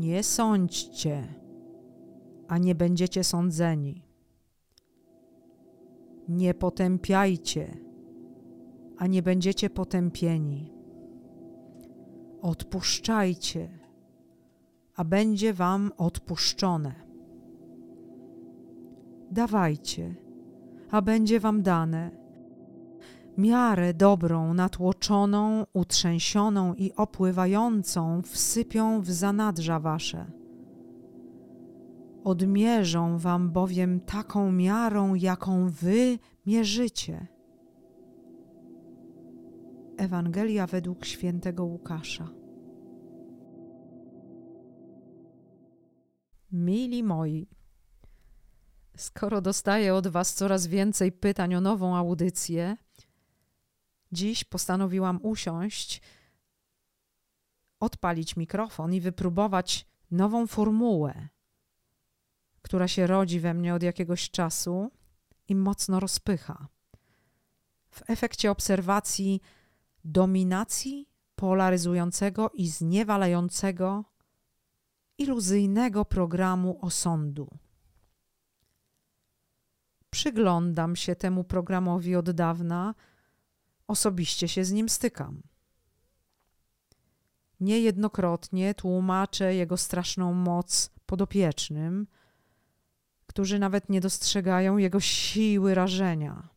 Nie sądźcie, a nie będziecie sądzeni. Nie potępiajcie, a nie będziecie potępieni. Odpuszczajcie, a będzie wam odpuszczone. Dawajcie, a będzie wam dane. Miarę dobrą, natłoczoną, utrzęsioną i opływającą wsypią w zanadrza wasze. Odmierzą wam bowiem taką miarą, jaką wy mierzycie. Ewangelia według świętego Łukasza. Mili moi, skoro dostaję od Was coraz więcej pytań o nową audycję, dziś postanowiłam usiąść, odpalić mikrofon i wypróbować nową formułę, która się rodzi we mnie od jakiegoś czasu i mocno rozpycha. W efekcie obserwacji dominacji polaryzującego i zniewalającego iluzyjnego programu osądu. Przyglądam się temu programowi od dawna, osobiście się z nim stykam. Niejednokrotnie tłumaczę jego straszną moc podopiecznym, którzy nawet nie dostrzegają jego siły rażenia.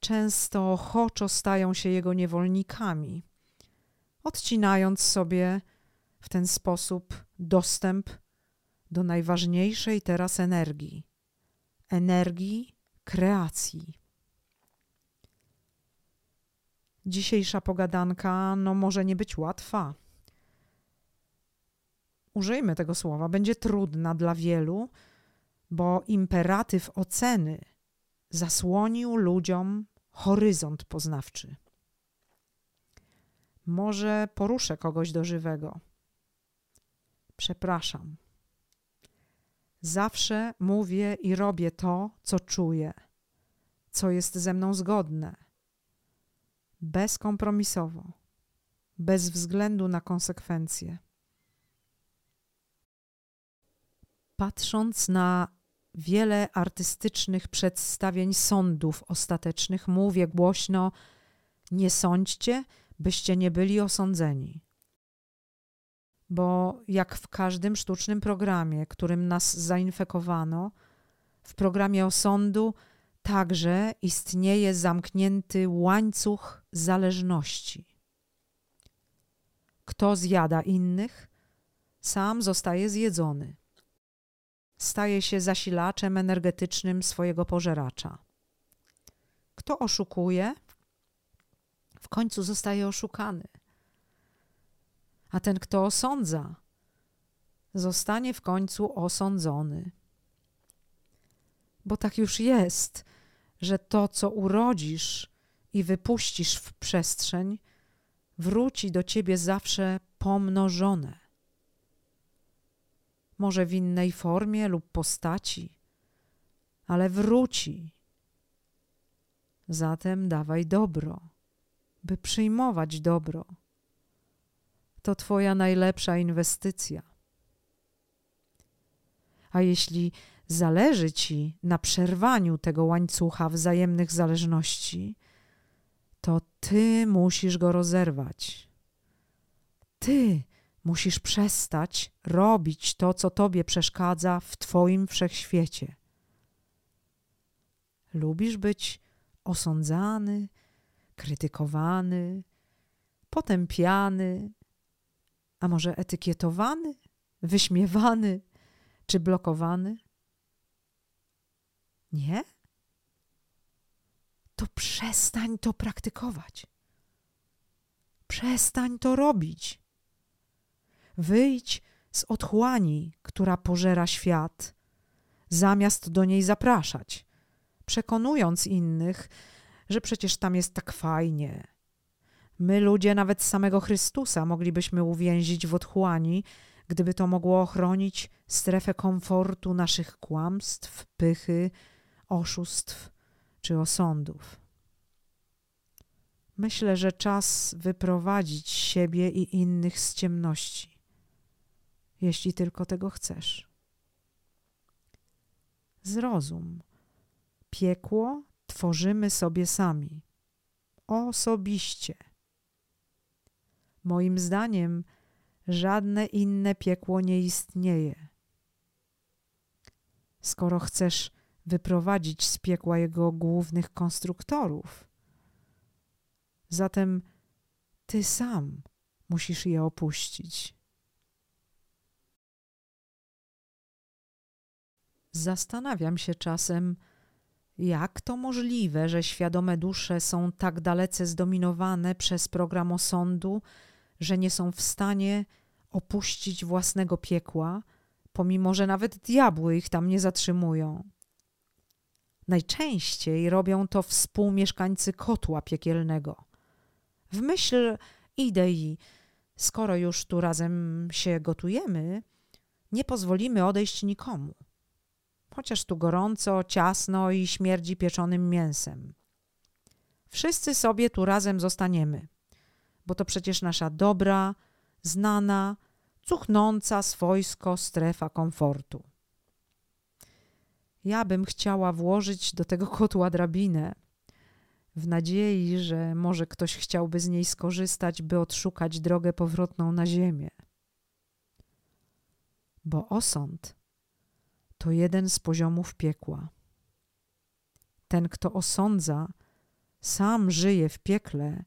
Często ochoczo stają się jego niewolnikami, odcinając sobie w ten sposób dostęp do najważniejszej teraz energii energii kreacji. Dzisiejsza pogadanka no, może nie być łatwa. Użyjmy tego słowa, będzie trudna dla wielu, bo imperatyw oceny zasłonił ludziom horyzont poznawczy. Może poruszę kogoś do żywego przepraszam. Zawsze mówię i robię to, co czuję, co jest ze mną zgodne, bezkompromisowo, bez względu na konsekwencje. Patrząc na wiele artystycznych przedstawień sądów ostatecznych, mówię głośno: Nie sądźcie, byście nie byli osądzeni bo jak w każdym sztucznym programie, którym nas zainfekowano, w programie osądu także istnieje zamknięty łańcuch zależności. Kto zjada innych, sam zostaje zjedzony. Staje się zasilaczem energetycznym swojego pożeracza. Kto oszukuje, w końcu zostaje oszukany a ten, kto osądza, zostanie w końcu osądzony. Bo tak już jest, że to, co urodzisz i wypuścisz w przestrzeń, wróci do ciebie zawsze pomnożone. Może w innej formie lub postaci, ale wróci. Zatem dawaj dobro, by przyjmować dobro to Twoja najlepsza inwestycja. A jeśli zależy Ci na przerwaniu tego łańcucha wzajemnych zależności, to Ty musisz go rozerwać. Ty musisz przestać robić to, co Tobie przeszkadza w Twoim wszechświecie. Lubisz być osądzany, krytykowany, potępiany, a może etykietowany, wyśmiewany czy blokowany? Nie? To przestań to praktykować. Przestań to robić. Wyjdź z otchłani, która pożera świat, zamiast do niej zapraszać, przekonując innych, że przecież tam jest tak fajnie, My, ludzie, nawet samego Chrystusa, moglibyśmy uwięzić w otchłani, gdyby to mogło ochronić strefę komfortu naszych kłamstw, pychy, oszustw czy osądów. Myślę, że czas wyprowadzić siebie i innych z ciemności, jeśli tylko tego chcesz. Zrozum, piekło tworzymy sobie sami, osobiście. Moim zdaniem, żadne inne piekło nie istnieje. Skoro chcesz wyprowadzić z piekła jego głównych konstruktorów, zatem ty sam musisz je opuścić. Zastanawiam się czasem, jak to możliwe, że świadome dusze są tak dalece zdominowane przez program osądu, że nie są w stanie opuścić własnego piekła, pomimo że nawet diabły ich tam nie zatrzymują. Najczęściej robią to współmieszkańcy kotła piekielnego. W myśl idei, skoro już tu razem się gotujemy, nie pozwolimy odejść nikomu. Chociaż tu gorąco, ciasno i śmierdzi pieczonym mięsem. Wszyscy sobie tu razem zostaniemy, bo to przecież nasza dobra, znana, cuchnąca swojsko strefa komfortu. Ja bym chciała włożyć do tego kotła drabinę, w nadziei, że może ktoś chciałby z niej skorzystać, by odszukać drogę powrotną na ziemię. Bo osąd to jeden z poziomów piekła. Ten, kto osądza, sam żyje w piekle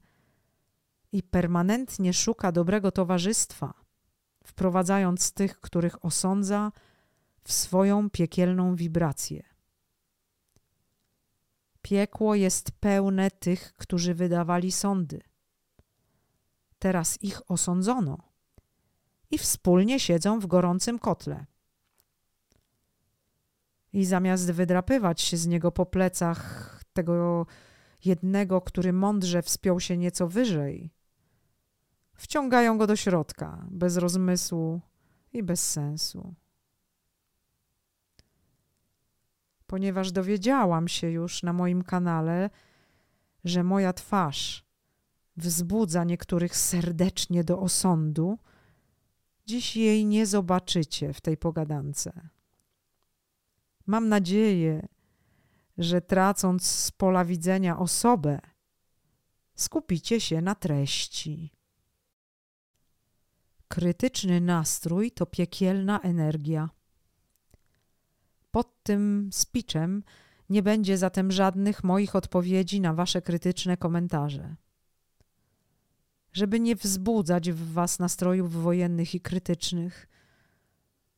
i permanentnie szuka dobrego towarzystwa, wprowadzając tych, których osądza, w swoją piekielną wibrację. Piekło jest pełne tych, którzy wydawali sądy. Teraz ich osądzono i wspólnie siedzą w gorącym kotle. I zamiast wydrapywać się z niego po plecach tego jednego, który mądrze wspiął się nieco wyżej, wciągają go do środka, bez rozmysłu i bez sensu. Ponieważ dowiedziałam się już na moim kanale, że moja twarz wzbudza niektórych serdecznie do osądu, dziś jej nie zobaczycie w tej pogadance. Mam nadzieję, że tracąc z pola widzenia osobę, skupicie się na treści. Krytyczny nastrój to piekielna energia. Pod tym speechem nie będzie zatem żadnych moich odpowiedzi na Wasze krytyczne komentarze. Żeby nie wzbudzać w Was nastrojów wojennych i krytycznych,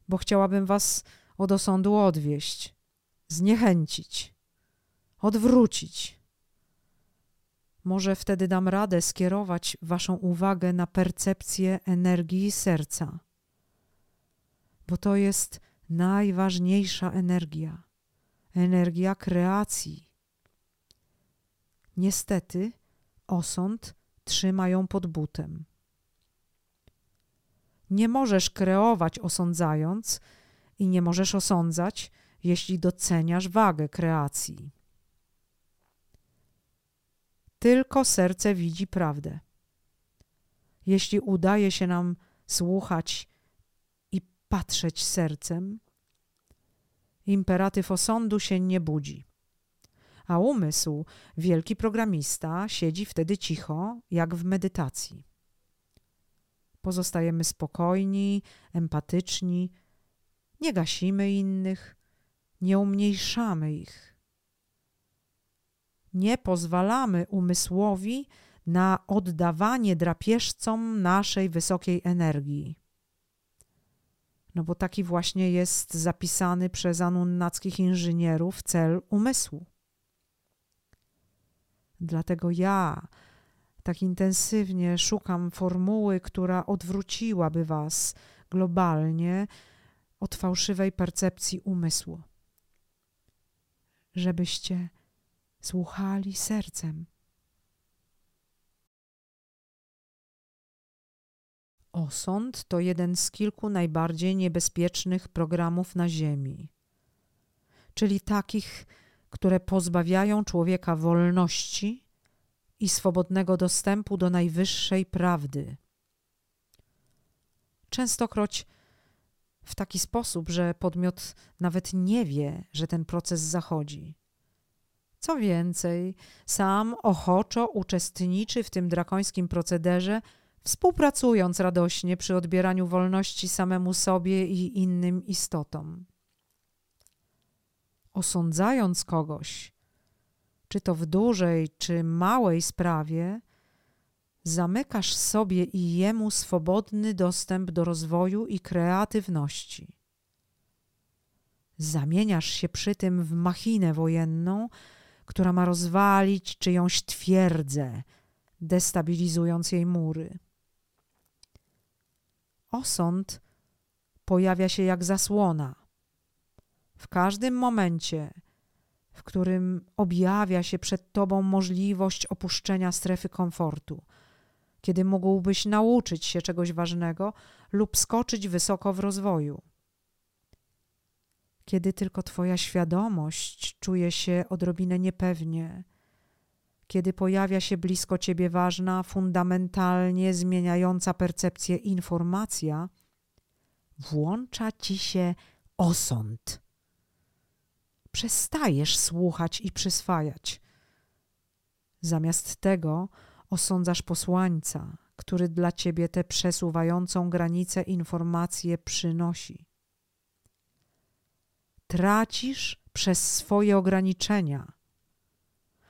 bo chciałabym Was od osądu odwieść, zniechęcić, odwrócić. Może wtedy dam radę skierować Waszą uwagę na percepcję energii serca, bo to jest najważniejsza energia energia kreacji. Niestety, osąd trzymają pod butem. Nie możesz kreować osądzając i nie możesz osądzać, jeśli doceniasz wagę kreacji. Tylko serce widzi prawdę. Jeśli udaje się nam słuchać patrzeć sercem, imperatyw osądu się nie budzi. A umysł, wielki programista, siedzi wtedy cicho, jak w medytacji. Pozostajemy spokojni, empatyczni, nie gasimy innych, nie umniejszamy ich. Nie pozwalamy umysłowi na oddawanie drapieżcom naszej wysokiej energii. No bo taki właśnie jest zapisany przez anunnackich inżynierów cel umysłu. Dlatego ja tak intensywnie szukam formuły, która odwróciłaby Was globalnie od fałszywej percepcji umysłu. Żebyście słuchali sercem. Osąd to jeden z kilku najbardziej niebezpiecznych programów na Ziemi, czyli takich, które pozbawiają człowieka wolności i swobodnego dostępu do najwyższej prawdy. Częstokroć w taki sposób, że podmiot nawet nie wie, że ten proces zachodzi. Co więcej, sam ochoczo uczestniczy w tym drakońskim procederze, współpracując radośnie przy odbieraniu wolności samemu sobie i innym istotom. Osądzając kogoś, czy to w dużej, czy małej sprawie, zamykasz sobie i jemu swobodny dostęp do rozwoju i kreatywności. Zamieniasz się przy tym w machinę wojenną, która ma rozwalić czyjąś twierdzę, destabilizując jej mury. Osąd pojawia się jak zasłona. W każdym momencie, w którym objawia się przed tobą możliwość opuszczenia strefy komfortu, kiedy mógłbyś nauczyć się czegoś ważnego lub skoczyć wysoko w rozwoju. Kiedy tylko Twoja świadomość czuje się odrobinę niepewnie, kiedy pojawia się blisko Ciebie ważna, fundamentalnie zmieniająca percepcję informacja, włącza Ci się osąd. Przestajesz słuchać i przyswajać. Zamiast tego osądzasz posłańca, który dla ciebie tę przesuwającą granicę informację przynosi. Tracisz przez swoje ograniczenia,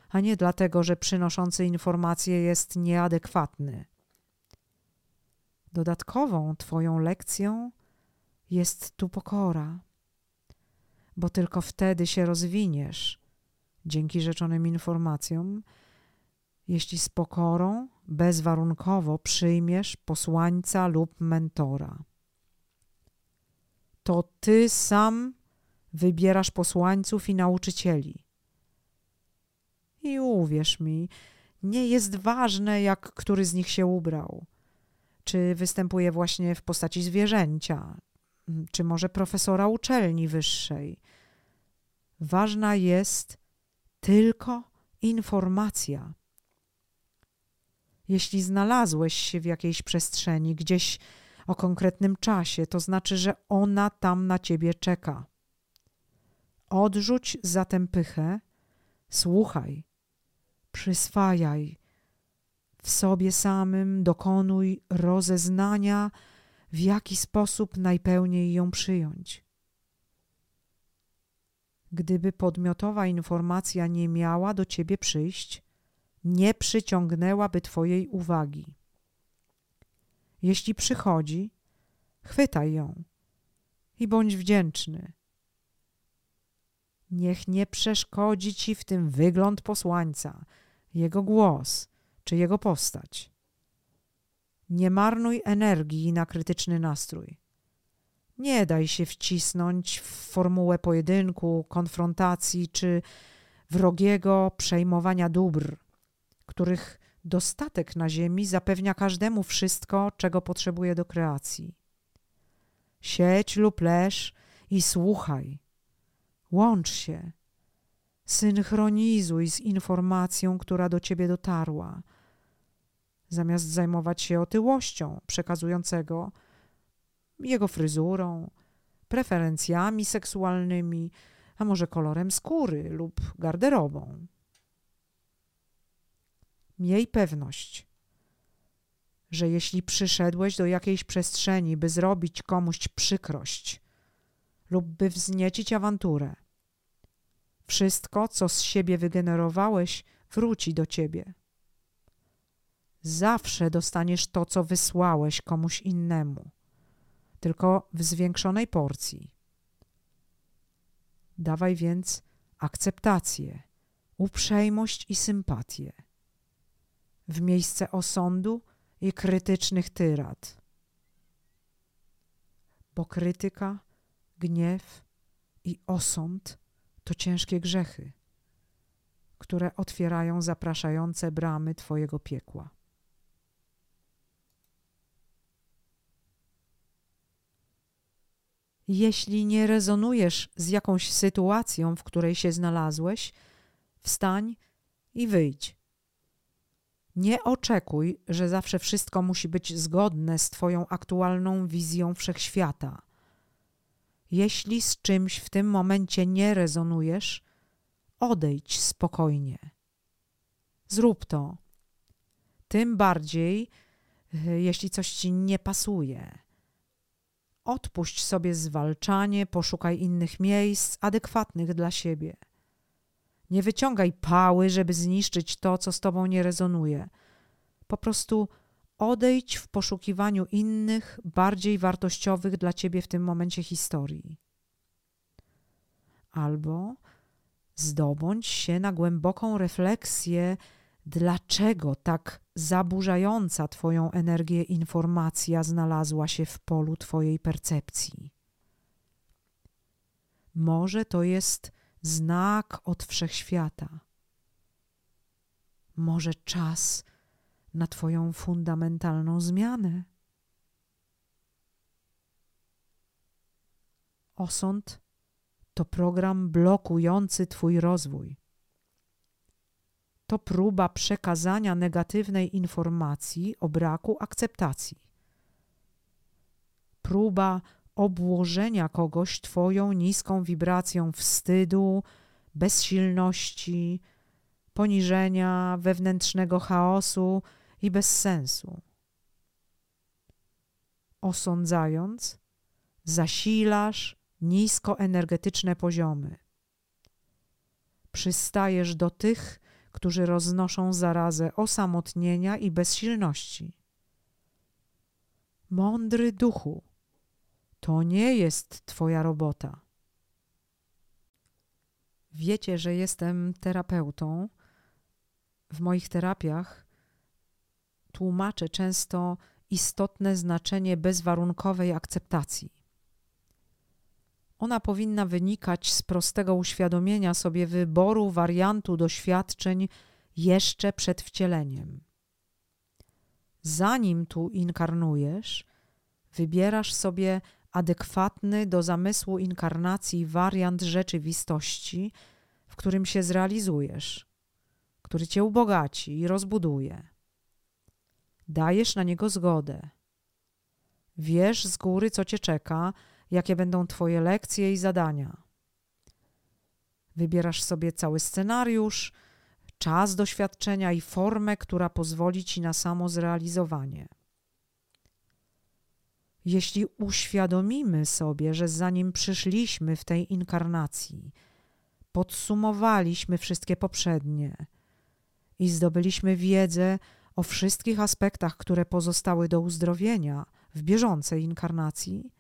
a nie dlatego, że przynoszący informację jest nieadekwatny. Dodatkową Twoją lekcją jest tu pokora, bo tylko wtedy się rozwiniesz dzięki rzeczonym informacjom jeśli z pokorą, bezwarunkowo przyjmiesz posłańca lub mentora. To ty sam wybierasz posłańców i nauczycieli. I uwierz mi, nie jest ważne, jak który z nich się ubrał. Czy występuje właśnie w postaci zwierzęcia, czy może profesora uczelni wyższej. Ważna jest tylko informacja. Jeśli znalazłeś się w jakiejś przestrzeni, gdzieś o konkretnym czasie, to znaczy, że ona tam na ciebie czeka. Odrzuć zatem pychę, słuchaj, przyswajaj, w sobie samym dokonuj rozeznania, w jaki sposób najpełniej ją przyjąć. Gdyby podmiotowa informacja nie miała do ciebie przyjść, nie przyciągnęłaby Twojej uwagi. Jeśli przychodzi, chwytaj ją i bądź wdzięczny. Niech nie przeszkodzi Ci w tym wygląd posłańca, jego głos czy jego postać. Nie marnuj energii na krytyczny nastrój. Nie daj się wcisnąć w formułę pojedynku, konfrontacji czy wrogiego przejmowania dóbr których dostatek na ziemi zapewnia każdemu wszystko, czego potrzebuje do kreacji. Sieć lub leż i słuchaj. Łącz się. Synchronizuj z informacją, która do ciebie dotarła. Zamiast zajmować się otyłością przekazującego, jego fryzurą, preferencjami seksualnymi, a może kolorem skóry lub garderobą. Miej pewność, że jeśli przyszedłeś do jakiejś przestrzeni, by zrobić komuś przykrość lub by wzniecić awanturę, wszystko, co z siebie wygenerowałeś, wróci do ciebie. Zawsze dostaniesz to, co wysłałeś komuś innemu, tylko w zwiększonej porcji. Dawaj więc akceptację, uprzejmość i sympatię w miejsce osądu i krytycznych tyrad. Bo krytyka, gniew i osąd to ciężkie grzechy, które otwierają zapraszające bramy Twojego piekła. Jeśli nie rezonujesz z jakąś sytuacją, w której się znalazłeś, wstań i wyjdź. Nie oczekuj, że zawsze wszystko musi być zgodne z Twoją aktualną wizją wszechświata. Jeśli z czymś w tym momencie nie rezonujesz, odejdź spokojnie. Zrób to. Tym bardziej, e, jeśli coś ci nie pasuje. Odpuść sobie zwalczanie, poszukaj innych miejsc adekwatnych dla siebie. Nie wyciągaj pały, żeby zniszczyć to, co z tobą nie rezonuje. Po prostu odejdź w poszukiwaniu innych, bardziej wartościowych dla ciebie w tym momencie historii. Albo zdobądź się na głęboką refleksję, dlaczego tak zaburzająca Twoją energię informacja znalazła się w polu Twojej percepcji. Może to jest znak od wszechświata. Może czas na Twoją fundamentalną zmianę. Osąd to program blokujący Twój rozwój. To próba przekazania negatywnej informacji o braku akceptacji. Próba obłożenia kogoś Twoją niską wibracją wstydu, bezsilności, poniżenia, wewnętrznego chaosu i bezsensu. Osądzając, zasilasz niskoenergetyczne poziomy. Przystajesz do tych, którzy roznoszą zarazę osamotnienia i bezsilności. Mądry duchu, to nie jest Twoja robota. Wiecie, że jestem terapeutą. W moich terapiach tłumaczę często istotne znaczenie bezwarunkowej akceptacji. Ona powinna wynikać z prostego uświadomienia sobie wyboru wariantu doświadczeń jeszcze przed wcieleniem. Zanim tu inkarnujesz, wybierasz sobie adekwatny do zamysłu inkarnacji wariant rzeczywistości, w którym się zrealizujesz, który cię ubogaci i rozbuduje. Dajesz na niego zgodę. Wiesz z góry, co cię czeka, jakie będą Twoje lekcje i zadania. Wybierasz sobie cały scenariusz, czas doświadczenia i formę, która pozwoli Ci na samo zrealizowanie. Jeśli uświadomimy sobie, że zanim przyszliśmy w tej inkarnacji, podsumowaliśmy wszystkie poprzednie i zdobyliśmy wiedzę o wszystkich aspektach, które pozostały do uzdrowienia w bieżącej inkarnacji,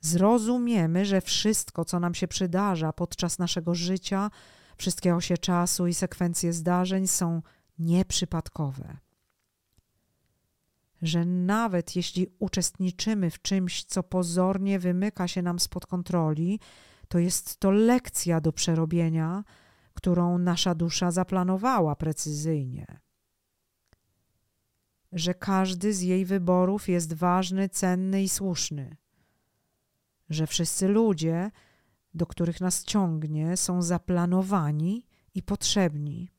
zrozumiemy, że wszystko, co nam się przydarza podczas naszego życia, wszystkie osie czasu i sekwencje zdarzeń są nieprzypadkowe. Że nawet jeśli uczestniczymy w czymś, co pozornie wymyka się nam spod kontroli, to jest to lekcja do przerobienia, którą nasza dusza zaplanowała precyzyjnie. Że każdy z jej wyborów jest ważny, cenny i słuszny że wszyscy ludzie, do których nas ciągnie, są zaplanowani i potrzebni.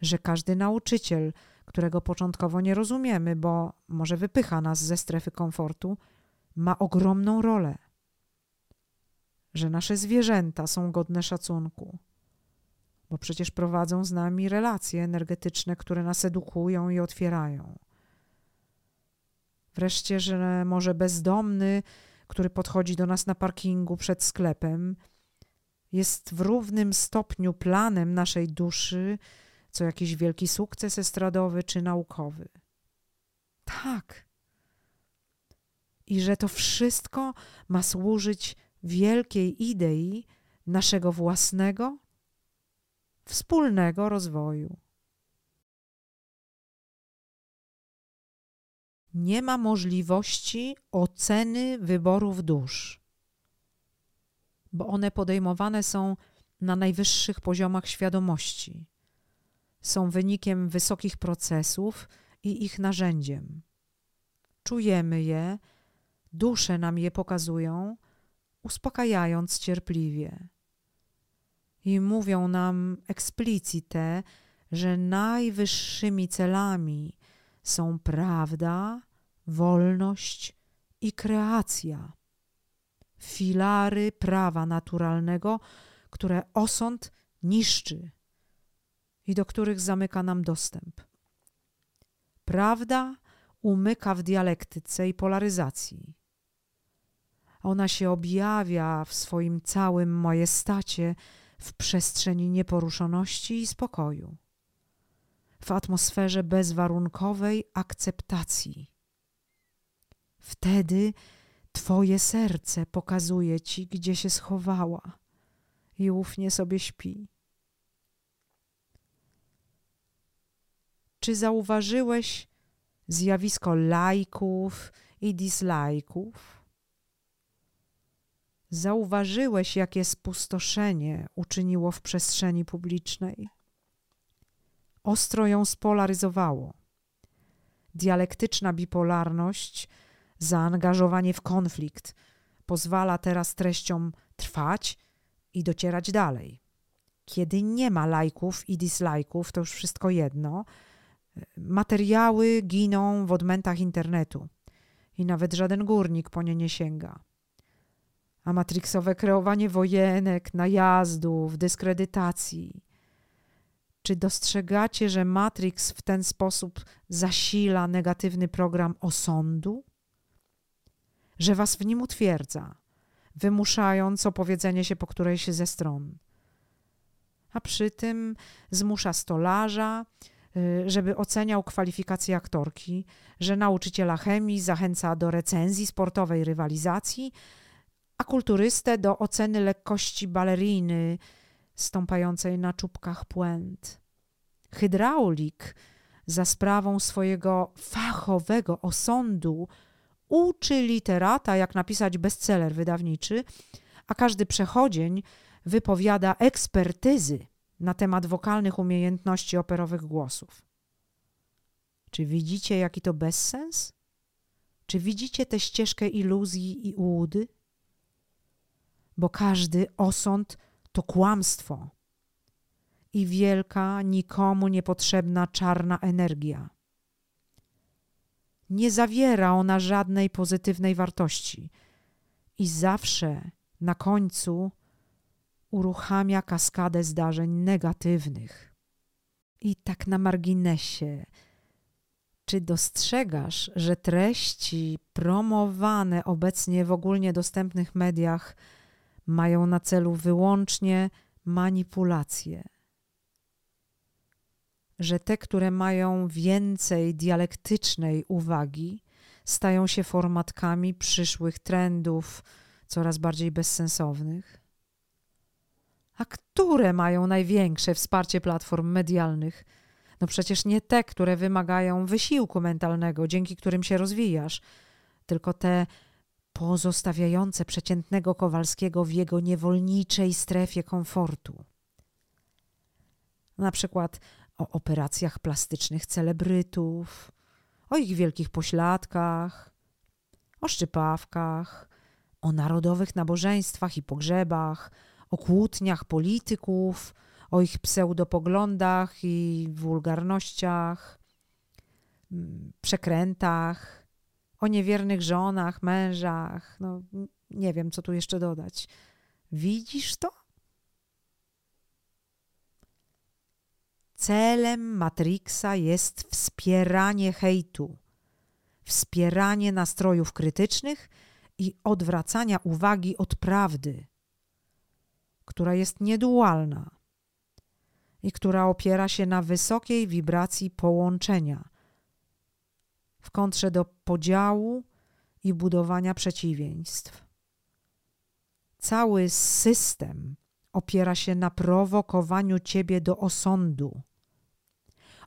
Że każdy nauczyciel, którego początkowo nie rozumiemy, bo może wypycha nas ze strefy komfortu, ma ogromną rolę. Że nasze zwierzęta są godne szacunku, bo przecież prowadzą z nami relacje energetyczne, które nas edukują i otwierają. Wreszcie, że może bezdomny który podchodzi do nas na parkingu przed sklepem, jest w równym stopniu planem naszej duszy, co jakiś wielki sukces estradowy czy naukowy. Tak. I że to wszystko ma służyć wielkiej idei naszego własnego, wspólnego rozwoju. nie ma możliwości oceny wyborów dusz, bo one podejmowane są na najwyższych poziomach świadomości, są wynikiem wysokich procesów i ich narzędziem. Czujemy je, dusze nam je pokazują, uspokajając cierpliwie. I mówią nam eksplicite, że najwyższymi celami są prawda, wolność i kreacja. filary prawa naturalnego, które osąd niszczy i do których zamyka nam dostęp. Prawda umyka w dialektyce i polaryzacji. Ona się objawia w swoim całym majestacie w przestrzeni nieporuszoności i spokoju, w atmosferze bezwarunkowej akceptacji. Wtedy Twoje serce pokazuje Ci, gdzie się schowała i ufnie sobie śpi. Czy zauważyłeś zjawisko lajków i dislajków? Zauważyłeś, jakie spustoszenie uczyniło w przestrzeni publicznej? Ostro ją spolaryzowało. Dialektyczna bipolarność, zaangażowanie w konflikt pozwala teraz treściom trwać i docierać dalej. Kiedy nie ma lajków i dislajków, to już wszystko jedno. Materiały giną w odmętach internetu i nawet żaden górnik po nie nie sięga. A matriksowe kreowanie wojenek, najazdów, dyskredytacji. Czy dostrzegacie, że Matrix w ten sposób zasila negatywny program osądu? Że was w nim utwierdza, wymuszając opowiedzenie się po którejś ze stron. A przy tym zmusza stolarza, y, żeby oceniał kwalifikacje aktorki, że nauczyciela chemii zachęca do recenzji sportowej rywalizacji, a kulturystę do oceny lekkości baleriny stąpającej na czubkach płęt. Hydraulik za sprawą swojego fachowego osądu uczy literata, jak napisać bestseller wydawniczy, a każdy przechodzień wypowiada ekspertyzy na temat wokalnych umiejętności operowych głosów. Czy widzicie, jaki to bezsens? Czy widzicie tę ścieżkę iluzji i ułudy? Bo każdy osąd to kłamstwo. I wielka, nikomu niepotrzebna czarna energia. Nie zawiera ona żadnej pozytywnej wartości. I zawsze na końcu uruchamia kaskadę zdarzeń negatywnych. I tak na marginesie, czy dostrzegasz, że treści promowane obecnie w ogólnie dostępnych mediach mają na celu wyłącznie manipulację? że te, które mają więcej dialektycznej uwagi, stają się formatkami przyszłych trendów, coraz bardziej bezsensownych? A które mają największe wsparcie platform medialnych? No przecież nie te, które wymagają wysiłku mentalnego, dzięki którym się rozwijasz, tylko te pozostawiające przeciętnego Kowalskiego w jego niewolniczej strefie komfortu. Na przykład o operacjach plastycznych celebrytów, o ich wielkich pośladkach, o szczypawkach, o narodowych nabożeństwach i pogrzebach, o kłótniach polityków, o ich pseudopoglądach i wulgarnościach, mm, przekrętach, o niewiernych żonach, mężach. No, nie wiem, co tu jeszcze dodać. Widzisz to? Celem Matrixa jest wspieranie hejtu, wspieranie nastrojów krytycznych i odwracania uwagi od prawdy, która jest niedualna i która opiera się na wysokiej wibracji połączenia, w kontrze do podziału i budowania przeciwieństw. Cały system opiera się na prowokowaniu ciebie do osądu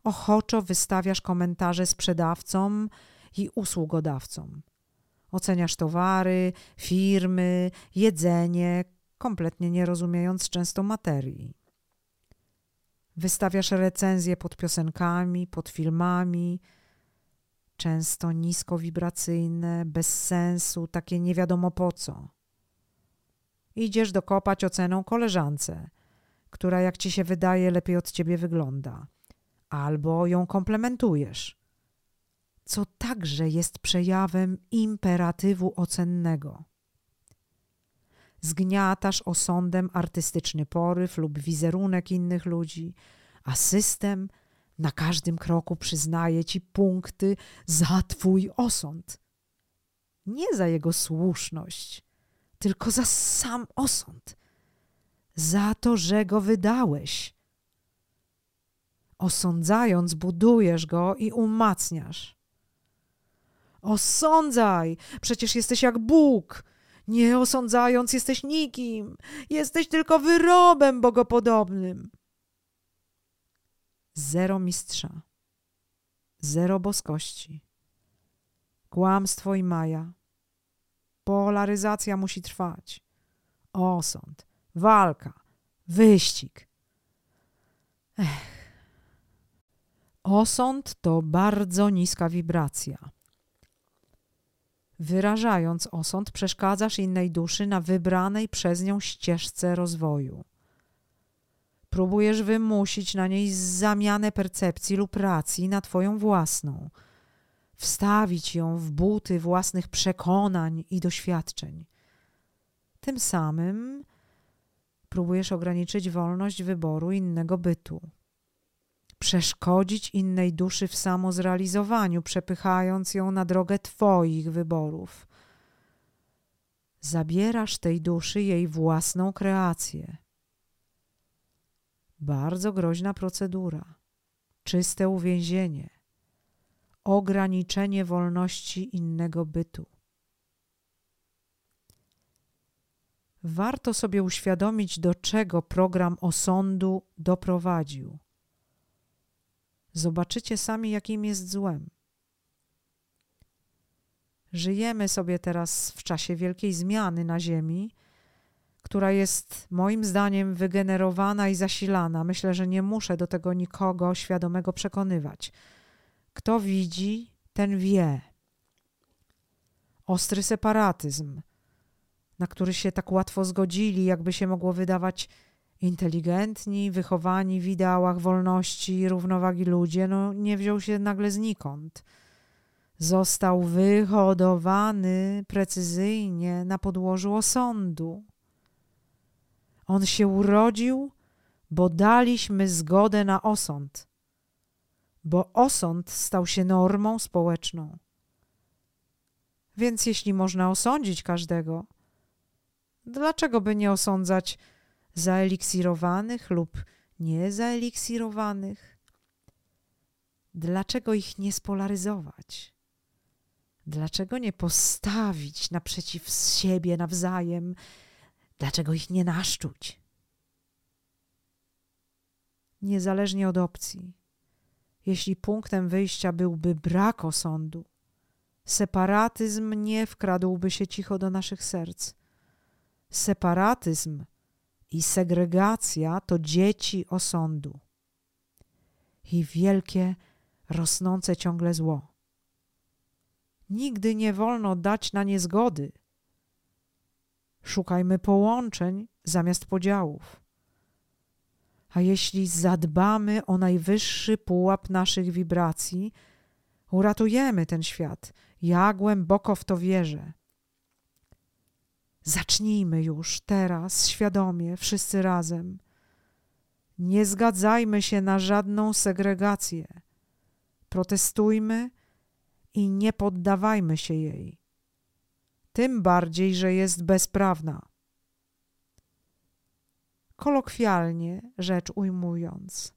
ochoczo wystawiasz komentarze sprzedawcom i usługodawcom. Oceniasz towary, firmy, jedzenie, kompletnie nie rozumiejąc często materii. Wystawiasz recenzje pod piosenkami, pod filmami, często niskowibracyjne, bez sensu, takie nie wiadomo po co. Idziesz dokopać oceną koleżance, która, jak ci się wydaje, lepiej od ciebie wygląda albo ją komplementujesz, co także jest przejawem imperatywu ocennego. zgniatasz osądem artystyczny poryw lub wizerunek innych ludzi, a system na każdym kroku przyznaje ci punkty za twój osąd. Nie za jego słuszność, tylko za sam osąd. Za to, że go wydałeś. Osądzając, budujesz go i umacniasz. Osądzaj! Przecież jesteś jak Bóg. Nie osądzając, jesteś nikim. Jesteś tylko wyrobem bogopodobnym. Zero mistrza. Zero boskości. Kłamstwo i maja. Polaryzacja musi trwać. Osąd, walka, wyścig. Ech. Osąd to bardzo niska wibracja. Wyrażając osąd, przeszkadzasz innej duszy na wybranej przez nią ścieżce rozwoju. Próbujesz wymusić na niej zamianę percepcji lub racji na Twoją własną, wstawić ją w buty własnych przekonań i doświadczeń. Tym samym próbujesz ograniczyć wolność wyboru innego bytu przeszkodzić innej duszy w samozrealizowaniu, przepychając ją na drogę Twoich wyborów. Zabierasz tej duszy jej własną kreację. Bardzo groźna procedura, czyste uwięzienie, ograniczenie wolności innego bytu. Warto sobie uświadomić, do czego program osądu doprowadził zobaczycie sami, jakim jest złem. Żyjemy sobie teraz w czasie wielkiej zmiany na Ziemi, która jest moim zdaniem wygenerowana i zasilana. Myślę, że nie muszę do tego nikogo świadomego przekonywać. Kto widzi, ten wie. Ostry separatyzm, na który się tak łatwo zgodzili, jakby się mogło wydawać inteligentni, wychowani w ideałach wolności i równowagi ludzie, no nie wziął się nagle znikąd. Został wyhodowany precyzyjnie na podłożu osądu. On się urodził, bo daliśmy zgodę na osąd, bo osąd stał się normą społeczną. Więc jeśli można osądzić każdego, dlaczego by nie osądzać zaeliksirowanych lub niezaeliksirowanych? Dlaczego ich nie spolaryzować? Dlaczego nie postawić naprzeciw siebie nawzajem? Dlaczego ich nie naszczuć? Niezależnie od opcji, jeśli punktem wyjścia byłby brak osądu, separatyzm nie wkradłby się cicho do naszych serc. Separatyzm i segregacja to dzieci osądu i wielkie, rosnące ciągle zło. Nigdy nie wolno dać na nie zgody. Szukajmy połączeń zamiast podziałów. A jeśli zadbamy o najwyższy pułap naszych wibracji, uratujemy ten świat. Ja głęboko w to wierzę. Zacznijmy już teraz świadomie, wszyscy razem. Nie zgadzajmy się na żadną segregację. Protestujmy i nie poddawajmy się jej. Tym bardziej, że jest bezprawna. Kolokwialnie rzecz ujmując,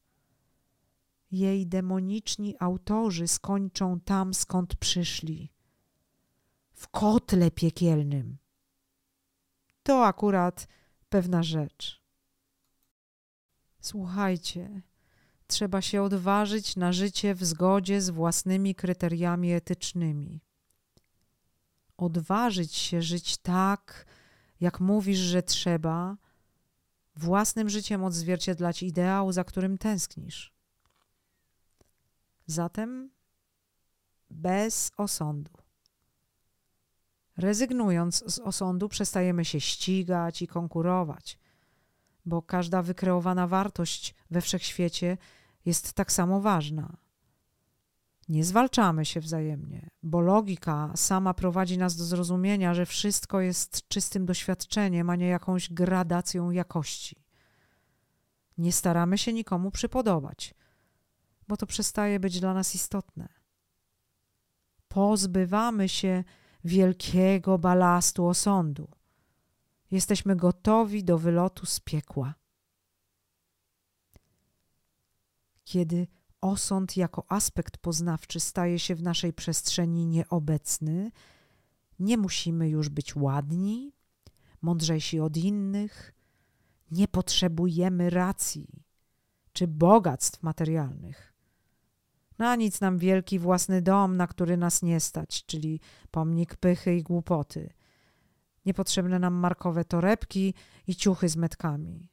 jej demoniczni autorzy skończą tam, skąd przyszli w kotle piekielnym to akurat pewna rzecz. Słuchajcie, trzeba się odważyć na życie w zgodzie z własnymi kryteriami etycznymi. Odważyć się żyć tak, jak mówisz, że trzeba, własnym życiem odzwierciedlać ideał, za którym tęsknisz. Zatem bez osądu. Rezygnując z osądu, przestajemy się ścigać i konkurować, bo każda wykreowana wartość we wszechświecie jest tak samo ważna. Nie zwalczamy się wzajemnie, bo logika sama prowadzi nas do zrozumienia, że wszystko jest czystym doświadczeniem, a nie jakąś gradacją jakości. Nie staramy się nikomu przypodobać, bo to przestaje być dla nas istotne. Pozbywamy się wielkiego balastu osądu. Jesteśmy gotowi do wylotu z piekła. Kiedy osąd jako aspekt poznawczy staje się w naszej przestrzeni nieobecny, nie musimy już być ładni, mądrzejsi od innych, nie potrzebujemy racji czy bogactw materialnych. Na nic nam wielki własny dom, na który nas nie stać, czyli pomnik pychy i głupoty. Niepotrzebne nam markowe torebki i ciuchy z metkami.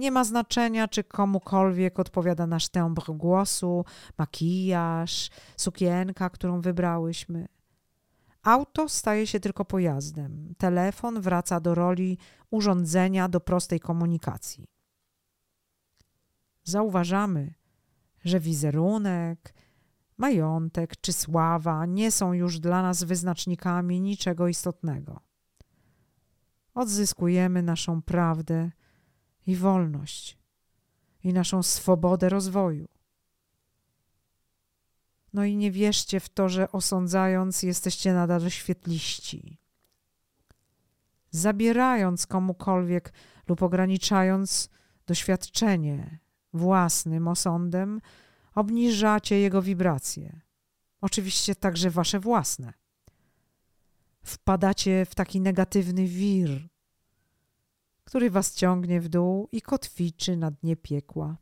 Nie ma znaczenia, czy komukolwiek odpowiada nasz tembr głosu, makijaż, sukienka, którą wybrałyśmy. Auto staje się tylko pojazdem. Telefon wraca do roli urządzenia do prostej komunikacji. Zauważamy, że wizerunek, majątek czy sława nie są już dla nas wyznacznikami niczego istotnego. Odzyskujemy naszą prawdę i wolność, i naszą swobodę rozwoju. No i nie wierzcie w to, że osądzając jesteście nadal świetliści. Zabierając komukolwiek lub ograniczając doświadczenie własnym osądem, obniżacie jego wibracje. Oczywiście także wasze własne. Wpadacie w taki negatywny wir, który was ciągnie w dół i kotwiczy na dnie piekła.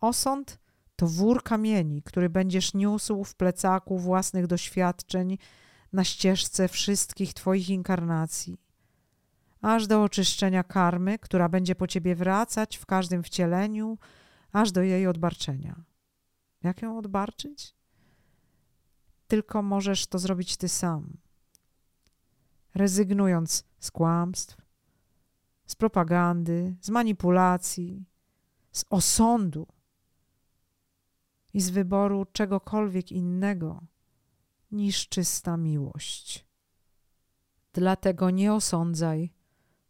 Osąd to wór kamieni, który będziesz niósł w plecaku własnych doświadczeń na ścieżce wszystkich Twoich inkarnacji, aż do oczyszczenia karmy, która będzie po Ciebie wracać w każdym wcieleniu, aż do jej odbarczenia. Jak ją odbarczyć? Tylko możesz to zrobić Ty sam rezygnując z kłamstw, z propagandy, z manipulacji, z osądu i z wyboru czegokolwiek innego niż czysta miłość. Dlatego nie osądzaj,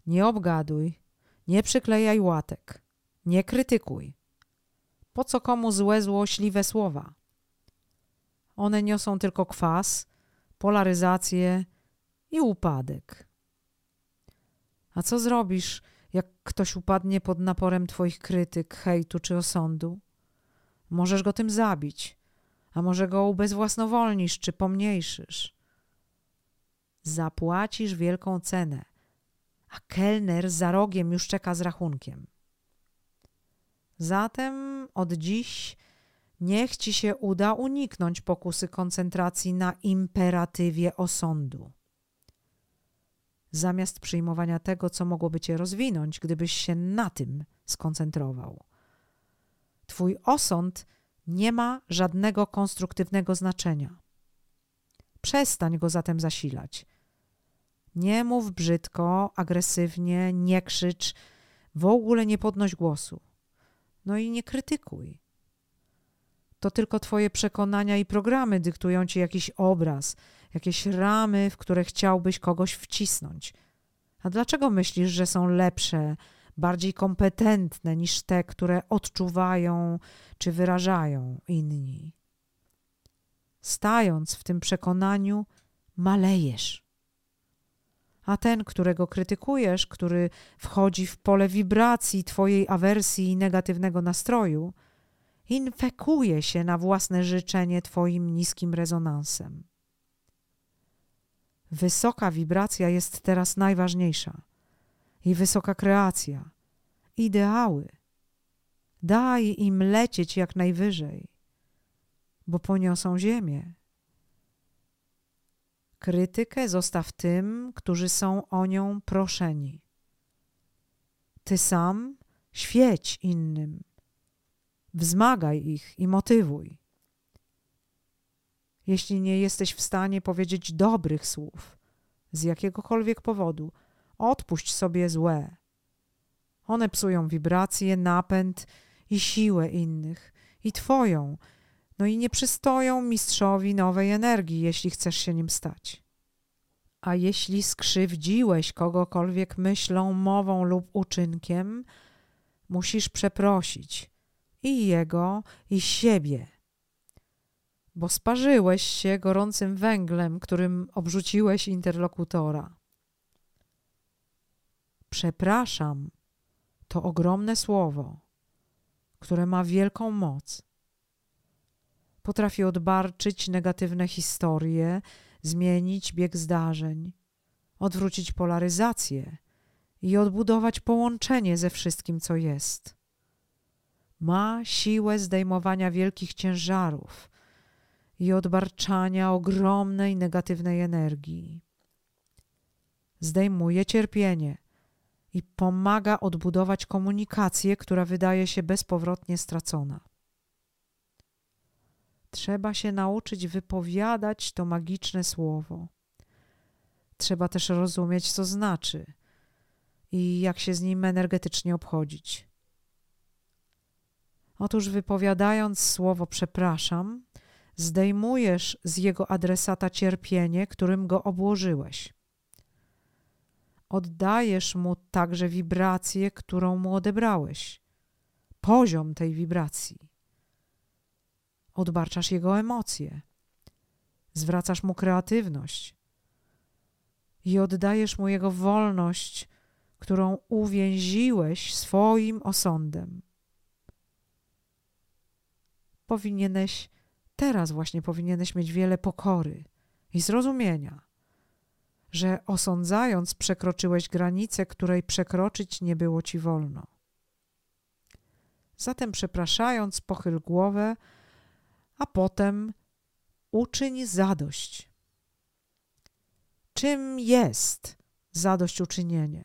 nie obgaduj, nie przyklejaj łatek, nie krytykuj. Po co komu złe, złośliwe słowa? One niosą tylko kwas, polaryzację i upadek. A co zrobisz, jak ktoś upadnie pod naporem Twoich krytyk, hejtu czy osądu? Możesz go tym zabić, a może go ubezwłasnowolnisz czy pomniejszysz. Zapłacisz wielką cenę, a kelner za rogiem już czeka z rachunkiem. Zatem od dziś niech ci się uda uniknąć pokusy koncentracji na imperatywie osądu zamiast przyjmowania tego, co mogłoby cię rozwinąć, gdybyś się na tym skoncentrował. Twój osąd nie ma żadnego konstruktywnego znaczenia. Przestań go zatem zasilać. Nie mów brzydko, agresywnie, nie krzycz, w ogóle nie podnoś głosu. No i nie krytykuj. To tylko Twoje przekonania i programy dyktują Ci jakiś obraz, jakieś ramy, w które chciałbyś kogoś wcisnąć. A dlaczego myślisz, że są lepsze, bardziej kompetentne niż te, które odczuwają czy wyrażają inni? Stając w tym przekonaniu, malejesz. A ten, którego krytykujesz, który wchodzi w pole wibracji Twojej awersji i negatywnego nastroju, infekuje się na własne życzenie Twoim niskim rezonansem. Wysoka wibracja jest teraz najważniejsza i wysoka kreacja, ideały. Daj im lecieć jak najwyżej, bo poniosą ziemię. Krytykę zostaw tym, którzy są o nią proszeni. Ty sam świeć innym, wzmagaj ich i motywuj jeśli nie jesteś w stanie powiedzieć dobrych słów z jakiegokolwiek powodu, odpuść sobie złe. One psują wibracje, napęd i siłę innych i Twoją, no i nie przystoją mistrzowi nowej energii, jeśli chcesz się nim stać. A jeśli skrzywdziłeś kogokolwiek myślą, mową lub uczynkiem, musisz przeprosić i jego, i siebie, bo sparzyłeś się gorącym węglem, którym obrzuciłeś interlokutora. Przepraszam to ogromne słowo, które ma wielką moc. Potrafi odbarczyć negatywne historie, zmienić bieg zdarzeń, odwrócić polaryzację i odbudować połączenie ze wszystkim, co jest. Ma siłę zdejmowania wielkich ciężarów i odbarczania ogromnej negatywnej energii. Zdejmuje cierpienie i pomaga odbudować komunikację, która wydaje się bezpowrotnie stracona. Trzeba się nauczyć wypowiadać to magiczne słowo. Trzeba też rozumieć, co znaczy i jak się z nim energetycznie obchodzić. Otóż, wypowiadając słowo przepraszam, zdejmujesz z jego adresata cierpienie, którym go obłożyłeś. Oddajesz mu także wibrację, którą mu odebrałeś, poziom tej wibracji. Odbarczasz jego emocje, zwracasz mu kreatywność i oddajesz mu jego wolność, którą uwięziłeś swoim osądem. Powinieneś, teraz właśnie powinieneś mieć wiele pokory i zrozumienia, że osądzając przekroczyłeś granicę, której przekroczyć nie było ci wolno. Zatem przepraszając, pochyl głowę, a potem uczyń zadość. Czym jest zadośćuczynienie?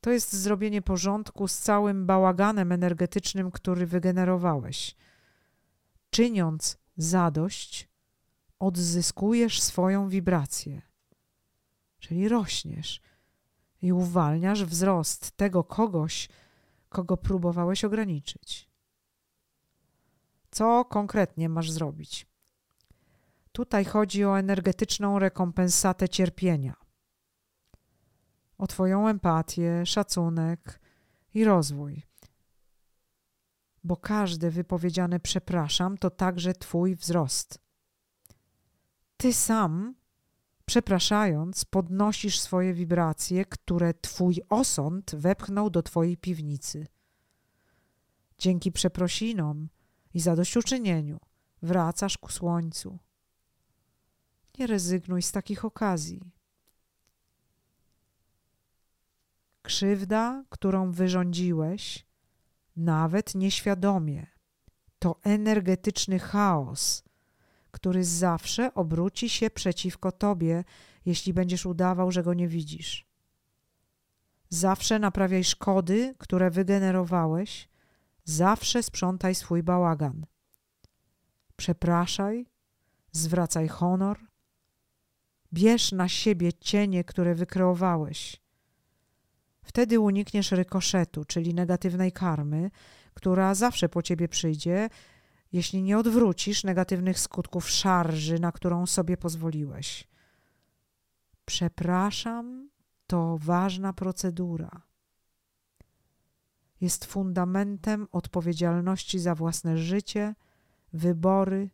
To jest zrobienie porządku z całym bałaganem energetycznym, który wygenerowałeś. Czyniąc zadość, odzyskujesz swoją wibrację, czyli rośniesz i uwalniasz wzrost tego kogoś, kogo próbowałeś ograniczyć. Co konkretnie masz zrobić? Tutaj chodzi o energetyczną rekompensatę cierpienia, o Twoją empatię, szacunek i rozwój. Bo każde wypowiedziane przepraszam to także Twój wzrost. Ty sam, przepraszając, podnosisz swoje wibracje, które Twój osąd wepchnął do Twojej piwnicy. Dzięki przeprosinom i zadośćuczynieniu wracasz ku słońcu. Nie rezygnuj z takich okazji. Krzywda, którą wyrządziłeś, nawet nieświadomie, to energetyczny chaos, który zawsze obróci się przeciwko tobie, jeśli będziesz udawał, że go nie widzisz. Zawsze naprawiaj szkody, które wygenerowałeś, zawsze sprzątaj swój bałagan. Przepraszaj, zwracaj honor, bierz na siebie cienie, które wykreowałeś. Wtedy unikniesz rykoszetu, czyli negatywnej karmy, która zawsze po ciebie przyjdzie, jeśli nie odwrócisz negatywnych skutków szarży, na którą sobie pozwoliłeś. Przepraszam, to ważna procedura. Jest fundamentem odpowiedzialności za własne życie, wybory,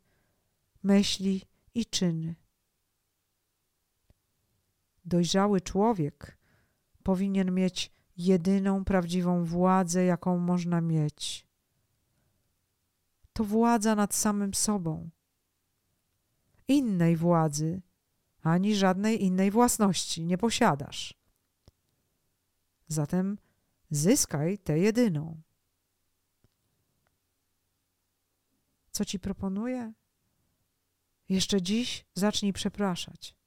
myśli i czyny. Dojrzały człowiek powinien mieć jedyną prawdziwą władzę, jaką można mieć to władza nad samym sobą. Innej władzy ani żadnej innej własności nie posiadasz. Zatem zyskaj tę jedyną. Co ci proponuję? Jeszcze dziś zacznij przepraszać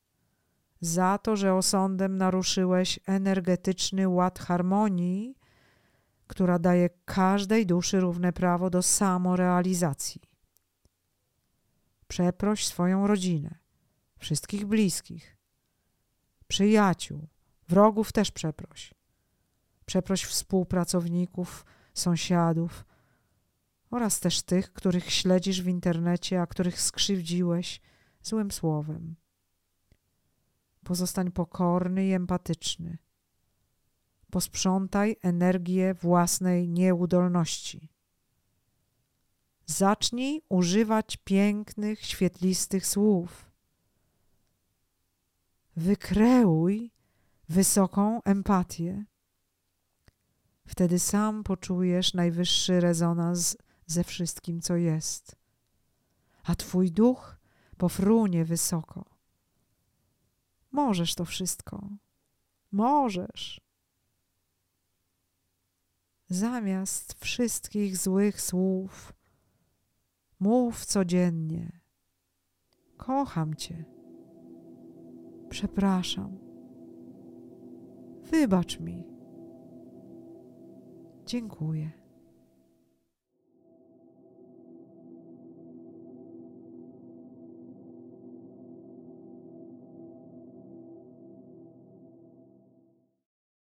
za to, że osądem naruszyłeś energetyczny ład harmonii która daje każdej duszy równe prawo do samorealizacji. Przeproś swoją rodzinę, wszystkich bliskich, przyjaciół, wrogów też przeproś. Przeproś współpracowników, sąsiadów oraz też tych, których śledzisz w internecie, a których skrzywdziłeś złym słowem. Pozostań pokorny i empatyczny. Posprzątaj energię własnej nieudolności. Zacznij używać pięknych, świetlistych słów. Wykreuj wysoką empatię. Wtedy sam poczujesz najwyższy rezonans ze wszystkim, co jest, a Twój duch pofrunie wysoko. Możesz to wszystko. Możesz. Zamiast wszystkich złych słów, mów codziennie: Kocham Cię. Przepraszam. Wybacz mi. Dziękuję.